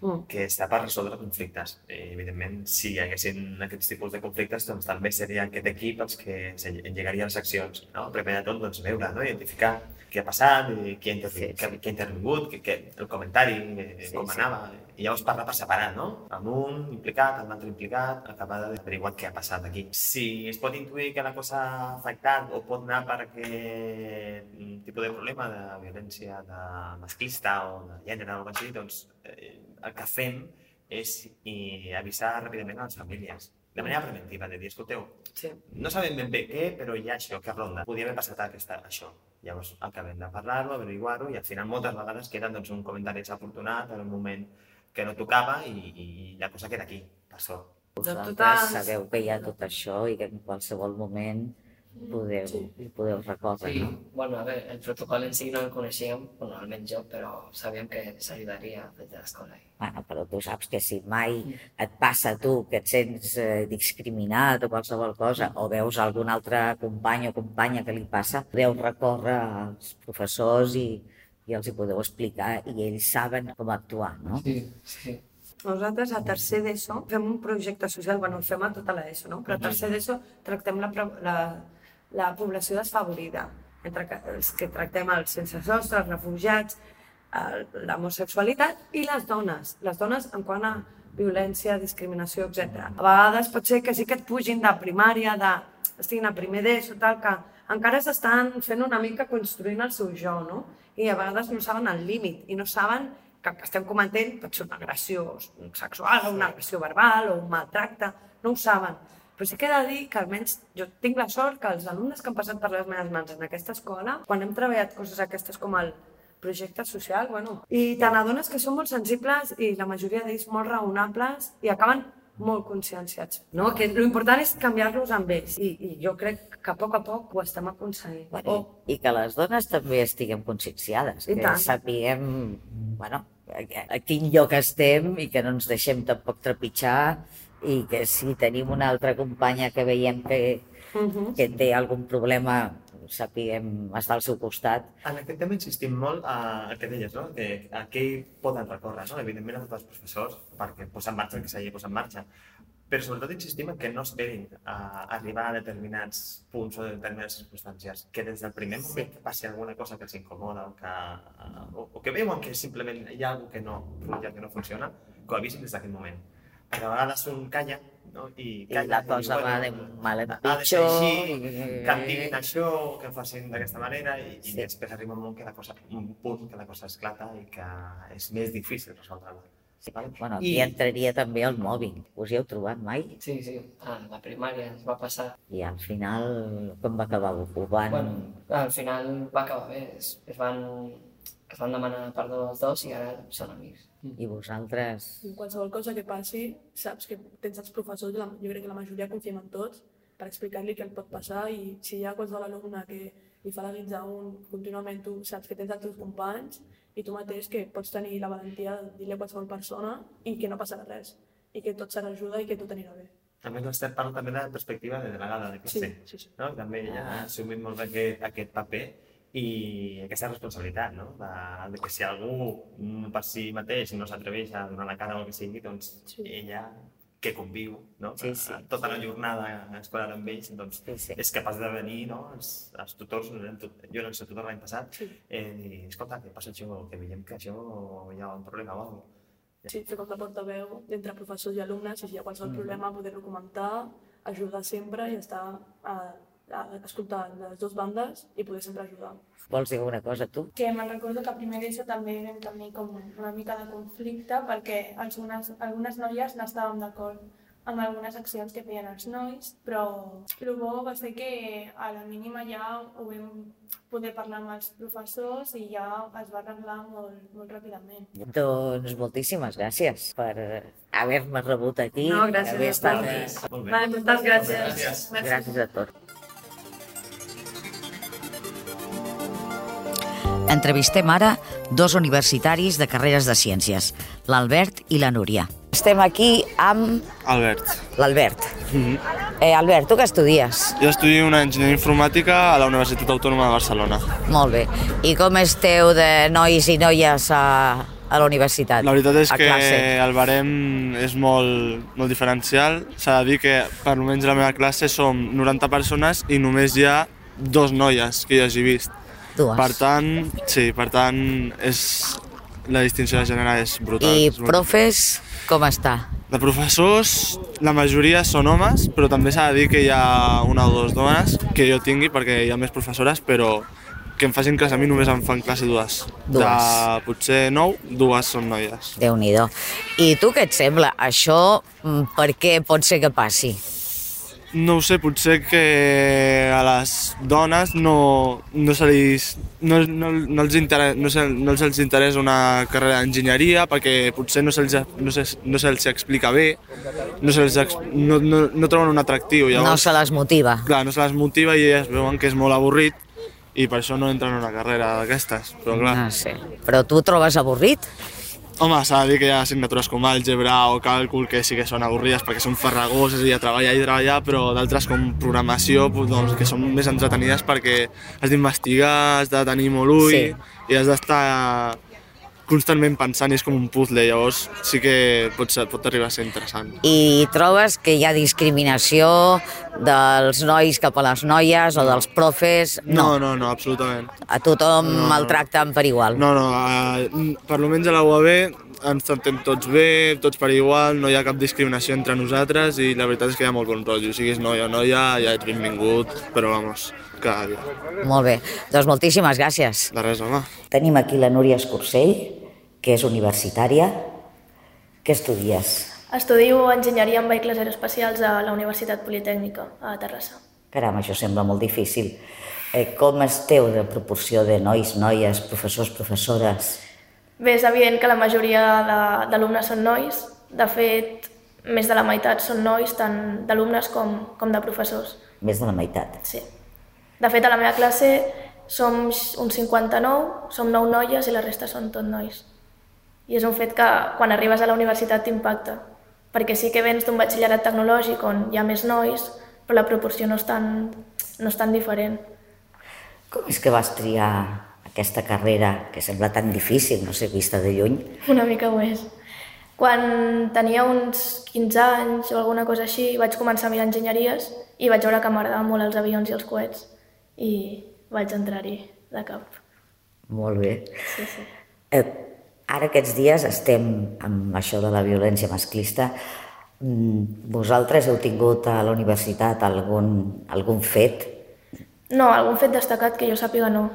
Mm. que està per resoldre conflictes. I, evidentment, si hi haguessin aquests tipus de conflictes, doncs també seria aquest equip els que engegaria les accions. No? Primer de tot, doncs, veure, no? identificar què ha passat, i qui ha, Sí, sí. qui, qui ha intervingut, que, que, el comentari, eh, Sí, com sí. anava. I llavors parlar per separat, no? Amb un implicat, amb l'altre implicat, acabar d'averiguar què ha passat aquí. Si es pot intuir que la cosa ha afectat o pot anar per aquest tipus de problema de violència de masclista o de gènere o alguna cosa així, doncs eh, el que fem és i avisar ràpidament a les famílies de manera preventiva, de dir, escolteu, Sí. no sabem ben bé què, però hi ha això, que ronda. Podria haver passat aquesta, això. Llavors acabem de parlar-ho, averiguar-ho, i al final moltes vegades queda doncs, un comentari desafortunat en un moment que no tocava i, i la cosa queda aquí, per sort. Vosaltres totes- sabeu que hi ha tot això i que en qualsevol moment podeu, Sí. hi podeu recórrer, Sí, no? bueno, a ver, el protocol en sí no el coneixíem, bueno, almenys jo, però sabíem que s'ajudaria des de l'escola. Bueno, però tu saps que si mai et passa a tu que et sents eh, discriminat o qualsevol cosa, o veus algun altre company o companya que li passa, podeu recórrer als professors i, i els hi podeu explicar i ells saben com actuar, no? Sí, sí. Nosaltres a tercer d'ESO fem un projecte social, bueno, el fem a tota l'ESO, no? però a tercer d'ESO tractem la, la, la població desfavorida, entre els que tractem els sense sostre, els refugiats, l'homosexualitat i les dones. Les dones en quant a violència, discriminació, etc. A vegades pot ser que sí que et pugin de primària, de, estiguin a primer d'ESO, tal, que encara s'estan fent una mica construint el seu jo, no? I a vegades no saben el límit i no saben que el que estem comentant pot ser una agressió sexual o una agressió verbal o un maltracte, no ho saben. Però sí que he de dir que almenys jo tinc la sort que els alumnes que han passat per les meves mans en aquesta escola, quan hem treballat coses aquestes com el projecte social, bueno, i te n'adones que són molt sensibles i la majoria d'ells molt raonables i acaben molt conscienciats. No? Que l'important és canviar-los amb ells i, i jo crec que a poc a poc ho estem aconseguint. Bueno, i, I que les dones també estiguem conscienciades, I que tant. sapiguem, bueno, a, a quin lloc estem i que no ens deixem tampoc trepitjar i que si tenim una altra companya que veiem que, Uh -huh. que té algun problema, sapiguem estar al seu costat. En aquest tema insistim molt a el que deies, no? que a què poden recórrer, no? evidentment a tots els professors, perquè posar en marxa el que s'hagi de posar en marxa, però sobretot insistim en que no esperin a arribar a determinats punts o a determinades circumstàncies, que des del primer moment que passi alguna cosa que els incomoda o que, o, o que veuen que simplement hi ha alguna que no que no funciona, que ho avisin des d'aquest moment. Perquè a vegades un calla no? i I calla la cosa va de mal en ha de ser pitjor. així, i- que em diguin això, que em facin d'aquesta manera i, i Sí. després arriba un moment que la cosa, un punt que la cosa esclata i que és més difícil resoldre-la. Vale? Bueno, aquí entraria també el mòbil. Us hi heu trobat mai? Sí, sí, a la primària ens va passar. I al final, com va acabar? Ho van... Bueno, al final va acabar bé, es, es van es van demanar perdó dels dos i ara són amics. I vosaltres? Qualsevol cosa que passi, saps que tens els professors, jo crec que la majoria confiem en tots, per explicar-li què el pot passar i si hi ha qualsevol alumne que li fa la guitza un contínuament, tu saps que tens els teus companys i tu mateix que pots tenir la valentia de dir-li a qualsevol persona i que no passarà res i que tot serà ajuda i que tot anirà bé. A més, l'Ester parla també de la perspectiva de delegada de classe. Sí, sí, sí. No? També ella ha assumit molt bé aquest, aquest paper i aquesta responsabilitat, no? De, de que si algú per si mateix no s'atreveix a donar la cara o el que sigui, doncs sí. ella que conviu no? Sí, sí. tota la jornada escolar amb ells, doncs Sí, sí. és capaç de venir, no? els, els tutors, jo era el seu tutor l'any passat, Sí. eh, i escolta, què passa això? Que veiem que això hi ha un problema o alguna cosa. Sí, fer com de portaveu entre professors i alumnes i si hi ha qualsevol Mm. problema poder-lo comentar, ajudar sempre i estar a escoltar les dues bandes i poder sempre ajudar. Vols dir alguna cosa, tu? Que me'n recordo que a primer d'ESO també vam tenir com una mica de conflicte perquè algunes, algunes noies no estàvem d'acord amb algunes accions que feien els nois, però el bo va ser que a la mínima ja ho vam poder parlar amb els professors i ja es va arreglar molt, molt ràpidament. Doncs moltíssimes gràcies per haver-me rebut aquí. No, gràcies a. Vale, moltes gràcies. Gràcies. Gràcies a tots. Entrevistem ara dos universitaris de carreres de ciències, l'Albert i la Núria. Estem aquí amb Albert. l'Albert. Eh, Albert, tu què estudies? Jo estudio una enginyeria informàtica a la Universitat Autònoma de Barcelona. Molt bé. I com esteu de nois i noies a, a la universitat? La veritat és a que classe? el barem és molt, molt diferencial. S'ha de dir que, per almenys a la meva classe, som 90 persones i només hi ha dos noies que jo hagi vist. Dues. Per tant, sí, per tant, és, la distinció de gènere és brutal. I és profes, com està? De professors, la majoria són homes, però també s'ha de dir que hi ha una o dues dones que jo tingui, perquè hi ha més professores, però que em facin classe a mi només em fan classe dues. Dues. De potser nou, dues són noies. déu nhi I tu què et sembla? Això mm, per què pot ser que passi? No ho sé, potser que a les dones no, no, se li, no, no, no, els interessa, no, se, no se'ls interessa una carrera d'enginyeria perquè potser no se'ls no se, no se explica bé, no, se'ls ex- no, no, no troben un atractiu. Llavors, No se les motiva. Clar, no se les motiva i elles veuen que és molt avorrit i per això no entren en una carrera d'aquestes. Però clar, No sé. Però tu ho trobes avorrit? Home, s'ha de dir que hi ha assignatures com àlgebra o càlcul que sí que són avorrides perquè són farragoses i a treballar i treballar, però d'altres com programació pues, doncs, que són més entretenides perquè has d'investigar, has de tenir molt ull Sí. i has d'estar constantment pensant i és com un puzzle, llavors sí que pot, ser, pot arribar a ser interessant. I trobes que hi ha discriminació dels nois cap a les noies o dels profes? No, no, no, absolutament. A tothom No, no. el tracten per igual. No, no, eh, per almenys a la UAB ens tractem tots bé, tots per igual, no hi ha cap discriminació entre nosaltres i la veritat és que hi ha molt bon rotllo, siguis noia o noia, ja ets benvingut, però vamos, cada dia. Molt bé. Doncs moltíssimes gràcies. De res, home. Tenim aquí la Núria Escursell, que és universitària. Què estudies? Estudio Enginyeria en Vehicles Aeroespacials a la Universitat Politècnica, a Terrassa. Caram, això sembla molt difícil. Eh, com esteu de proporció de nois, noies, professors, professores? Bé, és evident que la majoria d'alumnes són nois. De fet, més de la meitat són nois, tant d'alumnes com, com de professors. Més de la meitat. Sí. De fet, a la meva classe som uns 59, som 9 noies i la resta són tot nois. I és un fet que quan arribes a la universitat t'impacta, perquè sí que vens d'un batxillerat tecnològic on hi ha més nois, però la proporció no és tan, no és tan diferent. Com és que vas triar aquesta carrera que sembla tan difícil, no sé, vista de lluny? Una mica ho és. Quan tenia uns 15 anys o alguna cosa així, vaig començar a mirar enginyeries i vaig veure que m'agradaven molt els avions i els coets i vaig entrar-hi de cap. Molt bé. Sí, sí. Eh, ara aquests dies estem amb això de la violència masclista. Mm, Vosaltres heu tingut a la universitat algun, algun fet? No, algun fet destacat que jo sàpiga no.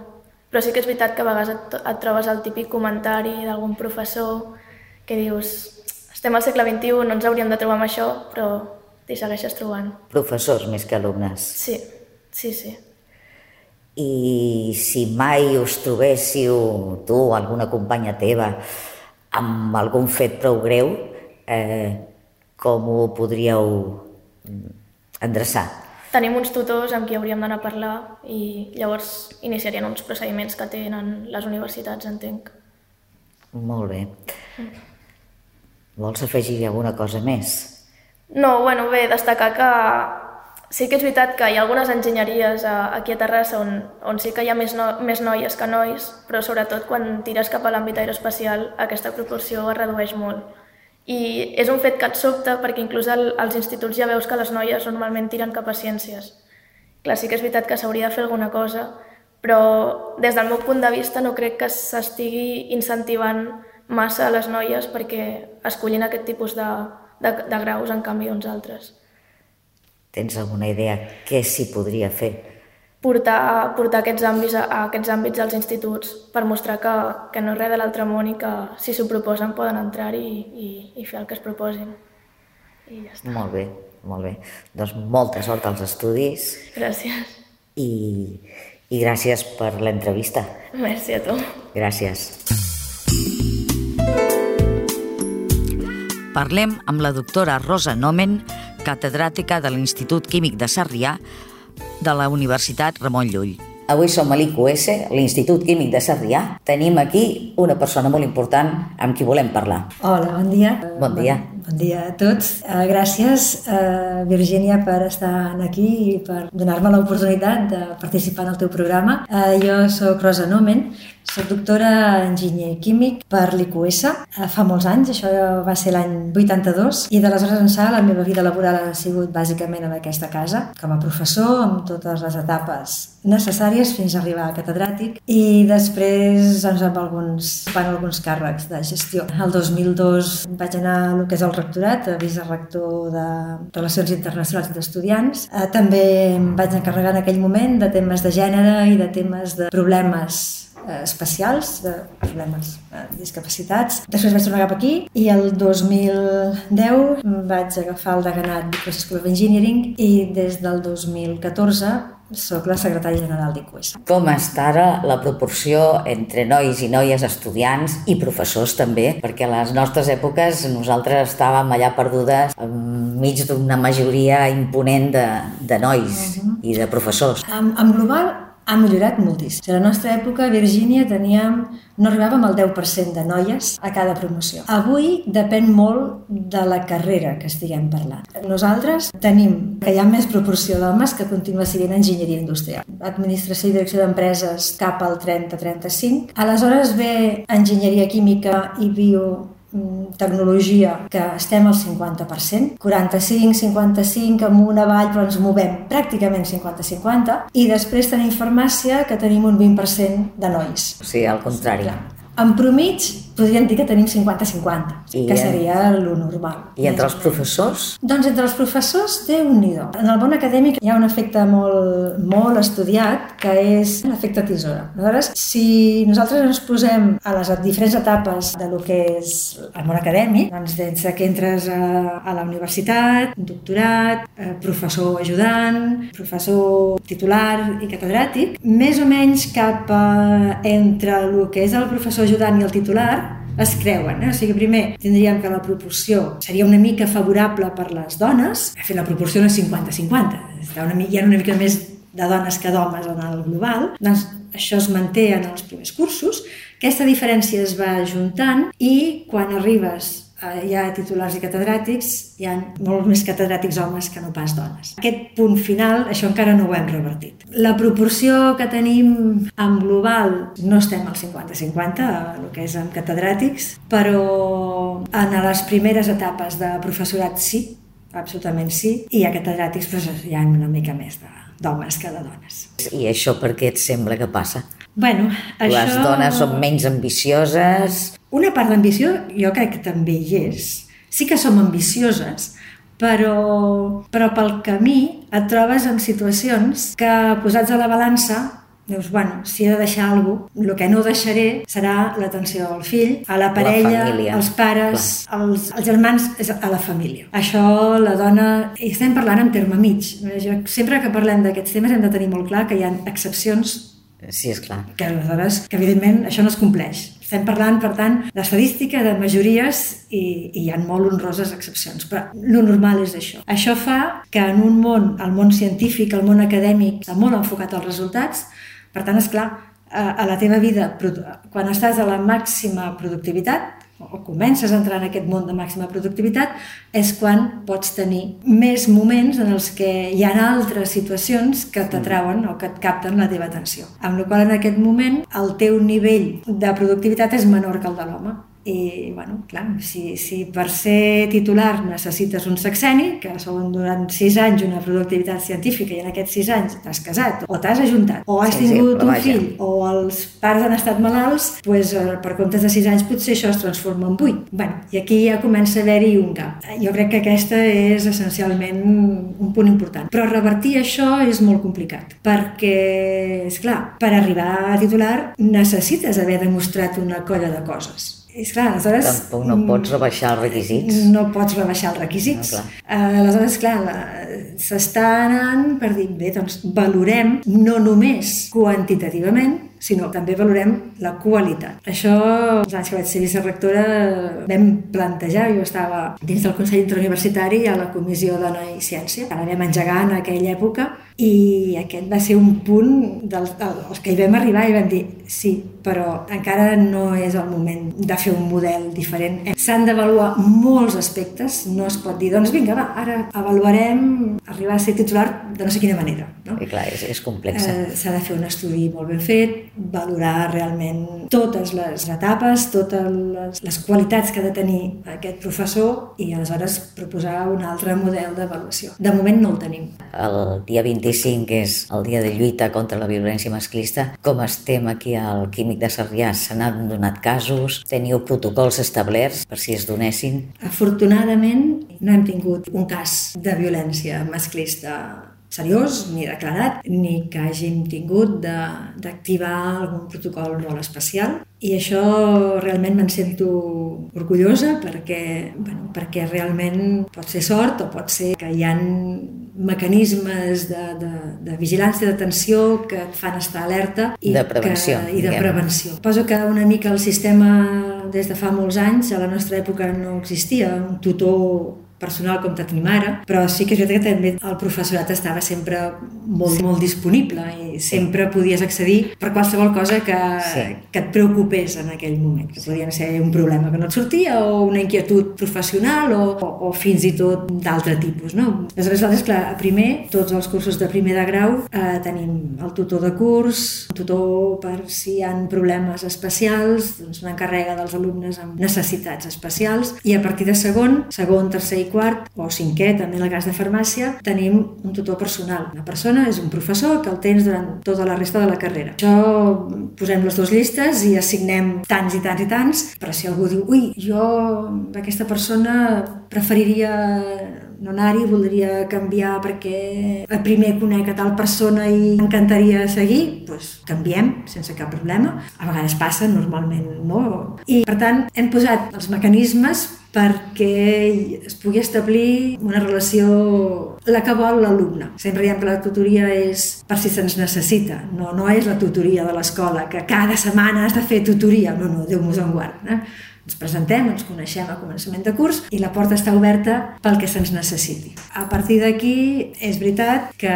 Però sí que és veritat que a vegades et, et trobes el típic comentari d'algun professor que dius estem al segle XXI, no ens hauríem de trobar amb això, però t'hi segueixes trobant. Professors més que alumnes. Sí, sí, sí. i si mai us trobéssiu, tu o alguna companya teva, amb algun fet prou greu, eh, com ho podríeu endreçar? Tenim uns tutors amb qui hauríem d'anar a parlar i llavors iniciarien uns procediments que tenen les universitats, entenc. Molt bé. Vols afegir alguna cosa més? No, bueno, bé, destacar que sí que és veritat que hi ha algunes enginyeries aquí a Terrassa on, on sí que hi ha més, no, més noies que nois, però sobretot quan tires cap a l'àmbit aeroespacial aquesta proporció es redueix molt. I és un fet que et sobta perquè inclús al, als instituts ja veus que les noies normalment tiren cap a ciències. Clar, sí que és veritat que s'hauria de fer alguna cosa, però des del meu punt de vista no crec que s'estigui incentivant massa a les noies perquè escollin aquest tipus de, de, de graus en canvi uns altres. Tens alguna idea què s'hi podria fer? Portar, portar aquests, àmbits a, a aquests àmbits als instituts per mostrar que, que no és res de l'altre món i que si s'ho proposen poden entrar-hi i, i, i fer el que es proposin. I ja està. Molt bé, molt bé. Doncs molta sort als estudis. Gràcies. I, i gràcies per l'entrevista. Merci a tu. Gràcies. Parlem amb la doctora Rosa Nomen, catedràtica de l'Institut Químic de Sarrià de la Universitat Ramon Llull. Avui som a l'IQS, l'Institut Químic de Sarrià. Tenim aquí una persona molt important amb qui volem parlar. Hola, bon dia. Bon dia. Bon, bon dia a tots. Uh, gràcies, uh, Virgínia, per estar aquí i per donar-me l'oportunitat de participar en el teu programa. Uh, jo sóc Rosa Nomen, soc doctora enginyer químic per l'IQS fa molts anys, això va ser l'any 82, i d'aleshores ençà la meva vida laboral ha sigut bàsicament en aquesta casa, com a professor, amb totes les etapes necessàries fins a arribar a catedràtic, i després doncs, amb alguns, van alguns càrrecs de gestió. El 2002 vaig anar a el que és el rectorat, a vicerector de Relacions Internacionals d'Estudiants. Eh, també em vaig encarregar en aquell moment de temes de gènere i de temes de problemes eh, especials, de problemes de discapacitats. Després vaig tornar cap aquí i el 2010 vaig agafar el deganat de School of Engineering i des del 2014 sóc la secretària general d'IQUES. Com està ara la proporció entre nois i noies estudiants i professors també? Perquè a les nostres èpoques nosaltres estàvem allà perdudes enmig d'una majoria imponent de, de nois uh -huh. i de professors. En, en global, ha millorat moltíssim. A la nostra època, a Virgínia, teníem, no arribàvem al 10% de noies a cada promoció. Avui depèn molt de la carrera que estiguem parlant. Nosaltres tenim que hi ha més proporció d'homes que continua sent enginyeria industrial. Administració i direcció d'empreses cap al 30-35. Aleshores ve enginyeria química i bio tecnologia que estem al 50%, 45-55 amunt avall però ens movem pràcticament 50-50 i després tenim farmàcia que tenim un 20% de nois. O sigui, al contrari. En promig podríem dir que tenim 50-50, que seria lo normal. I entre els professors? Doncs entre els professors, déu nhi En el món acadèmic hi ha un efecte molt, molt estudiat, que és l'efecte tisora. Aleshores, si nosaltres ens posem a les diferents etapes de lo que és el món acadèmic, doncs des que entres a, a la universitat, doctorat, eh, professor ajudant, professor titular i catedràtic, més o menys cap a, entre el que és el professor ajudant i el titular, es creuen. Eh? O sigui, primer tindríem que la proporció seria una mica favorable per les dones, fet la proporció no és 50-50, hi ha una mica més de dones que d'homes en el global, doncs això es manté en els primers cursos, aquesta diferència es va juntant i quan arribes hi ha titulars i catedràtics, hi ha molt més catedràtics homes que no pas dones. Aquest punt final, això encara no ho hem revertit. La proporció que tenim en global no estem al 50-50, el que és amb catedràtics, però en les primeres etapes de professorat sí, absolutament sí, i ha catedràtics però hi ha una mica més d'homes que de dones. I això per què et sembla que passa? Bueno, això... Les dones són menys ambicioses... Una part d'ambició jo crec que també hi és. Sí que som ambicioses, però, però pel camí et trobes en situacions que posats a la balança Dius, bueno, si he de deixar alguna cosa, el que no deixaré serà l'atenció al fill, a la parella, la als pares, als, als germans, és a la família. Això la dona... I estem parlant en terme mig. Jo, sempre que parlem d'aquests temes hem de tenir molt clar que hi ha excepcions Sí, és clar. Que aleshores, que evidentment això no es compleix. Estem parlant, per tant, d'estadística, de majories i, i hi ha molt honroses excepcions, però lo normal és això. Això fa que en un món, el món científic, el món acadèmic, està molt enfocat als resultats, per tant, és clar, a la teva vida, quan estàs a la màxima productivitat, o comences a entrar en aquest món de màxima productivitat, és quan pots tenir més moments en els que hi ha altres situacions que t'atrauen o que et capten la teva atenció. Amb la qual en aquest moment el teu nivell de productivitat és menor que el de l'home i, bueno, clar, si, si per ser titular necessites un sexeni, que són durant sis anys una productivitat científica i en aquests sis anys t'has casat, o t'has ajuntat, o has sí, tingut sí, un fill, o els pares han estat malalts, pues, eh, per comptes de sis anys potser això es transforma en vuit. Bueno, I aquí ja comença a haver-hi un gap. Jo crec que aquesta és essencialment un punt important. Però revertir això és molt complicat, perquè, és clar, per arribar a titular necessites haver demostrat una colla de coses és clar, aleshores... Tampoc no pots mm, rebaixar els requisits. No pots rebaixar els requisits. No, clar. Uh, aleshores, clar, s'està anant per dir, bé, doncs valorem no només quantitativament, sinó també valorem la qualitat. Això, els anys que vaig ser vicerectora, vam plantejar, jo estava dins del Consell Interuniversitari a la Comissió Dona i Ciència, que la vam engegar en aquella època, i aquest va ser un punt dels, dels que hi vam arribar i vam dir sí, però encara no és el moment de fer un model diferent. S'han d'avaluar molts aspectes, no es pot dir, doncs vinga, va, ara avaluarem arribar a ser titular de no sé quina manera. No? I clar, és, és complex. Eh, S'ha de fer un estudi molt ben fet, valorar realment totes les etapes, totes les, les qualitats que ha de tenir aquest professor i aleshores proposar un altre model d'avaluació. De moment no el tenim. El dia 25, que és el dia de lluita contra la violència masclista, com estem aquí al Químic de Sarrià? Se n'han donat casos? Teniu protocols establerts per si es donessin? Afortunadament no hem tingut un cas de violència masclista seriós, ni declarat, ni que hàgim tingut d'activar algun protocol molt especial. I això realment me'n sento orgullosa perquè, bueno, perquè realment pot ser sort o pot ser que hi ha mecanismes de, de, de vigilància, d'atenció que et fan estar alerta i de prevenció. Que, i de prevenció. Poso que una mica el sistema des de fa molts anys, a la nostra època no existia un tutor personal com tenim ara, però sí que és veritat que també el professorat estava sempre molt, sí. molt disponible i sempre podies accedir per qualsevol cosa que, sí. que et preocupés en aquell moment, que podien ser un problema que no et sortia o una inquietud professional o, o, o fins i tot d'altre tipus. No? Aleshores, clar, a primer, tots els cursos de primer de grau eh, tenim el tutor de curs, un tutor per si hi ha problemes especials, doncs una encarrega dels alumnes amb necessitats especials i a partir de segon, segon, tercer i quart o cinquè, també en el cas de farmàcia, tenim un tutor personal. Una persona és un professor que el tens durant tota la resta de la carrera. Això posem les dues llistes i assignem tants i tants i tants, però si algú diu, ui, jo aquesta persona preferiria no anar-hi, voldria canviar perquè el primer conec a tal persona i m'encantaria seguir, doncs canviem sense cap problema. A vegades passa, normalment no. I per tant hem posat els mecanismes perquè es pugui establir una relació la que vol l'alumne. Sempre diem que la tutoria és per si se'ns necessita, no, no és la tutoria de l'escola, que cada setmana has de fer tutoria, no, no, Déu mos en guard. Eh? Ens presentem, ens coneixem a començament de curs i la porta està oberta pel que se'ns necessiti. A partir d'aquí, és veritat que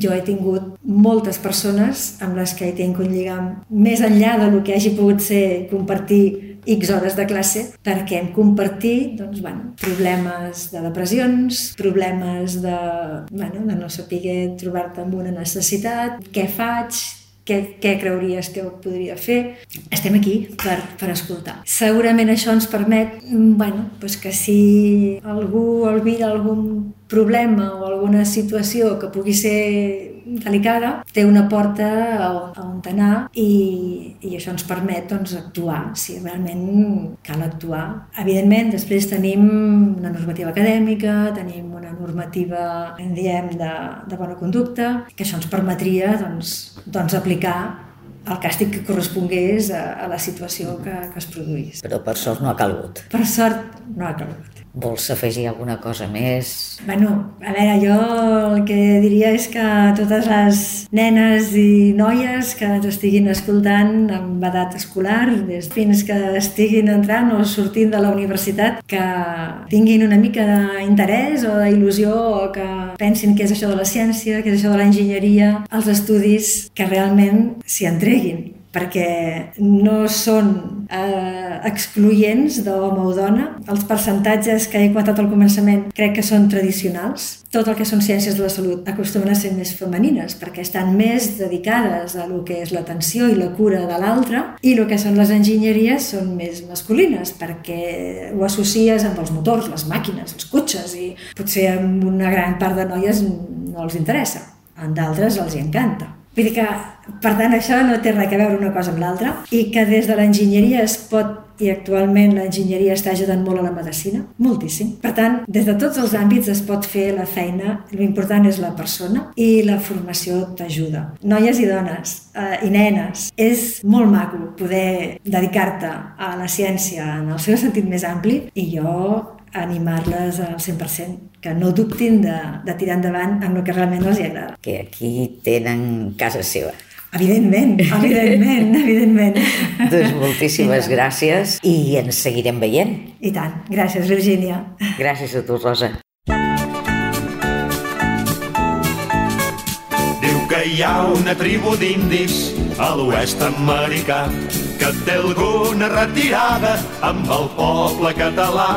jo he tingut moltes persones amb les que he tingut un lligam més enllà del que hagi pogut ser compartir X hores de classe perquè hem compartit doncs, bueno, problemes de depressions, problemes de, bueno, de no saber trobar-te amb una necessitat, què faig, què, què creuries que podria fer. Estem aquí per, per escoltar. Segurament això ens permet bueno, doncs que si algú albira algun problema o alguna situació que pugui ser delicada, té una porta on, on anar i, i això ens permet doncs, actuar, si realment cal actuar. Evidentment, després tenim una normativa acadèmica, tenim una normativa, en diem, de, de bona conducta, que això ens permetria doncs, doncs aplicar el càstig que correspongués a, a la situació que, que es produís. Però per sort no ha calgut. Per sort no ha calgut. Vols afegir alguna cosa més? Bueno, a veure, jo el que diria és que totes les nenes i noies que ens estiguin escoltant amb edat escolar, des fins que estiguin entrant o sortint de la universitat, que tinguin una mica d'interès o d'il·lusió o que pensin què és això de la ciència, què és això de l'enginyeria, els estudis que realment s'hi entreguin perquè no són eh, excloents d'home o dona. Els percentatges que he comentat al començament crec que són tradicionals. Tot el que són ciències de la salut acostumen a ser més femenines perquè estan més dedicades a lo que és l'atenció i la cura de l'altre i el que són les enginyeries són més masculines perquè ho associes amb els motors, les màquines, els cotxes i potser amb una gran part de noies no els interessa. En d'altres els hi encanta. Vull dir que, per tant, això no té res a veure una cosa amb l'altra i que des de l'enginyeria es pot, i actualment l'enginyeria està ajudant molt a la medicina, moltíssim. Per tant, des de tots els àmbits es pot fer la feina, l'important és la persona i la formació t'ajuda. Noies i dones eh, i nenes, és molt maco poder dedicar-te a la ciència en el seu sentit més ampli i jo animar-les al 100%, que no dubtin de, de tirar endavant amb el que realment els agrada. Que aquí tenen casa seva. Evidentment, evidentment, evidentment. doncs moltíssimes gràcies i ens seguirem veient. I tant. Gràcies, Virgínia. Gràcies a tu, Rosa. Diu que hi ha una tribu d'indis a l'oest americà que té alguna retirada amb el poble català.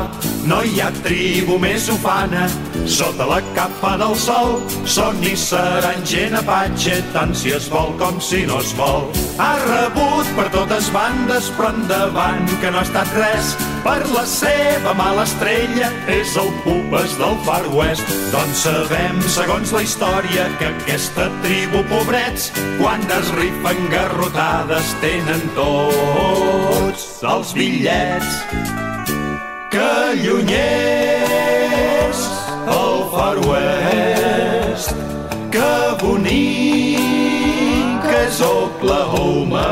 No hi ha tribu més ufana sota la capa del sol. Són i seran gent apatxe, tant si es vol com si no es vol. Ha rebut per totes bandes, però endavant que no ha estat res. Per la seva mala estrella és el pupes del Far West. Doncs sabem, segons la història, que aquesta tribu, pobrets, quan es rifen garrotades tenen tots els bitllets que lluny és el Far West, que bonic és Oklahoma,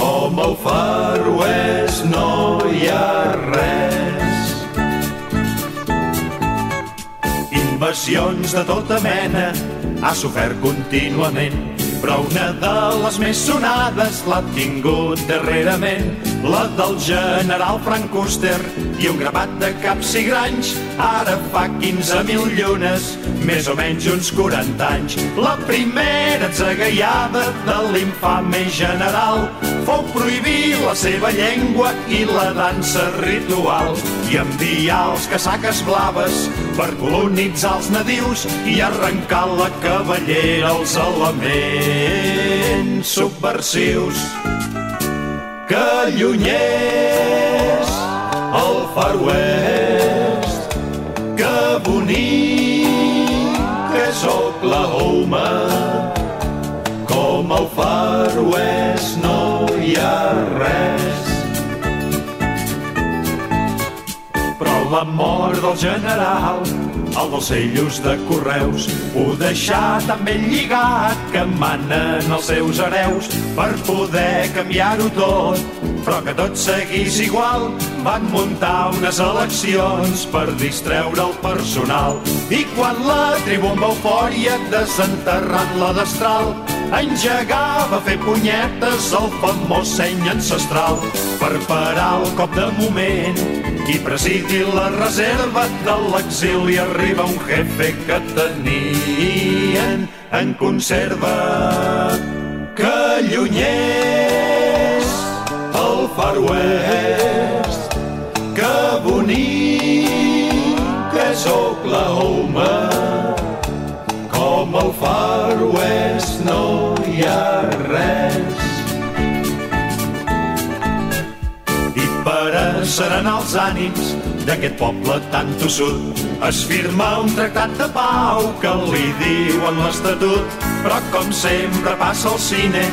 com el Far West no hi ha res. Invasions de tota mena ha sofert contínuament però una de les més sonades l'ha tingut darrerament, la del general Frank Custer i un grapat de caps i granys, ara fa 15.000 llunes, més o menys uns 40 anys. La primera atzagaiada de l'infame general fou prohibir la seva llengua i la dansa ritual i enviar els casaques blaves per colonitzar els nadius i arrencar la cavallera als elements subversius que lluny és el Far West que bonic és Oklahoma com el Far West no hi ha res. Però la mort del general el dels cellos de correus ho deixà tan ben lligat que manen els seus hereus per poder canviar-ho tot. Però que tot seguís igual van muntar unes eleccions per distreure el personal. I quan la tribu amb eufòria desenterrant la destral engegava a fer punyetes el famós seny ancestral. Per parar el cop de moment i presidir la reserva de l'exili arriba un jefe que tenien en conserva. Que lluny és el Far West que bonic és Oklahoma. Com el Far West no hi ha res serenar els ànims d'aquest poble tan tossut es firma un tractat de pau que li diuen l'Estatut, però com sempre passa al cine,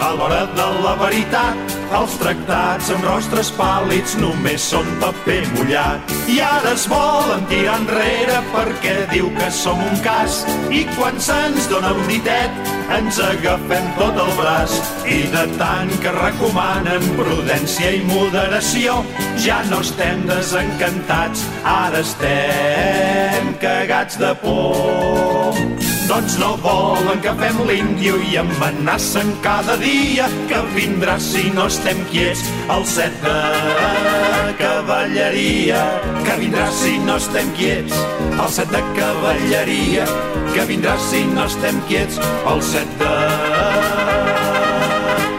a l'hora de la veritat, els tractats amb rostres pàl·lids només són paper mullat. I ara es volen tirar enrere perquè diu que som un cas. I quan se'ns dona un ditet ens agafem tot el braç. I de tant que recomanen prudència i moderació ja no estem desencantats, ara estem cagats de por. Doncs no volen que fem l'índio i amenacen cada dia que vindrà si no estem quiets el set de cavalleria. Que vindrà si no estem quiets el set de cavalleria. Que vindrà si no estem quiets el set de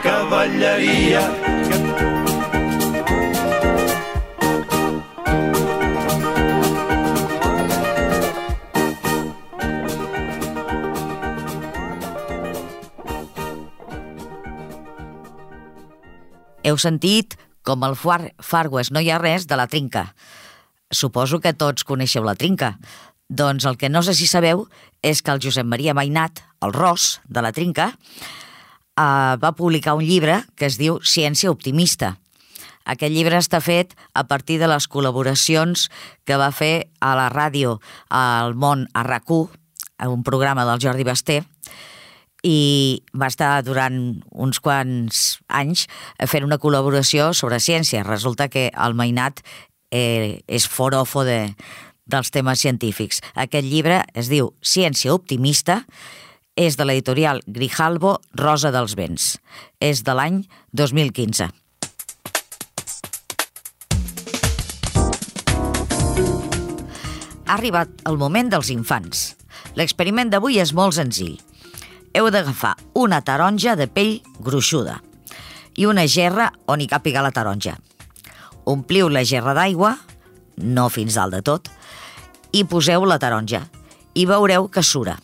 cavalleria Heu sentit com al Far, Far West no hi ha res de la trinca. Suposo que tots coneixeu la trinca. Doncs el que no sé si sabeu és que el Josep Maria Mainat, el Ros de la trinca, eh, va publicar un llibre que es diu Ciència optimista. Aquest llibre està fet a partir de les col·laboracions que va fer a la ràdio al món a rac un programa del Jordi Basté, i va estar durant uns quants anys fent una col·laboració sobre ciència. Resulta que el Mainat eh, és forofo de, dels temes científics. Aquest llibre es diu Ciència optimista, és de l'editorial Grijalbo Rosa dels Vents. És de l'any 2015. Ha arribat el moment dels infants. L'experiment d'avui és molt senzill heu d'agafar una taronja de pell gruixuda i una gerra on hi càpiga la taronja. Ompliu la gerra d'aigua, no fins dalt de tot, i poseu la taronja i veureu que sura.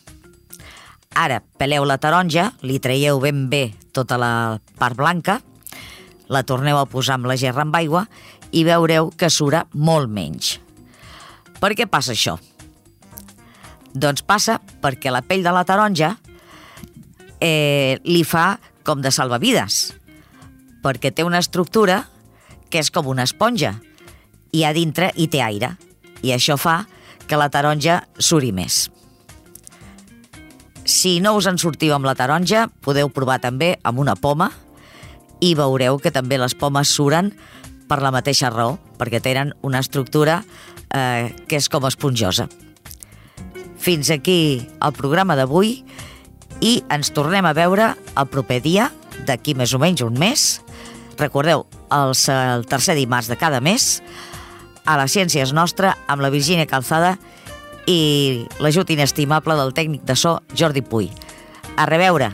Ara, peleu la taronja, li traieu ben bé tota la part blanca, la torneu a posar amb la gerra amb aigua i veureu que sura molt menys. Per què passa això? Doncs passa perquè la pell de la taronja eh, li fa com de salvavides, perquè té una estructura que és com una esponja, i a dintre hi té aire, i això fa que la taronja suri més. Si no us en sortiu amb la taronja, podeu provar també amb una poma i veureu que també les pomes suren per la mateixa raó, perquè tenen una estructura eh, que és com esponjosa. Fins aquí el programa d'avui i ens tornem a veure el proper dia, d'aquí més o menys un mes. Recordeu, el, el tercer dimarts de cada mes, a la Ciència és nostra, amb la Virgínia Calzada i l'ajut inestimable del tècnic de so Jordi Puy. A reveure!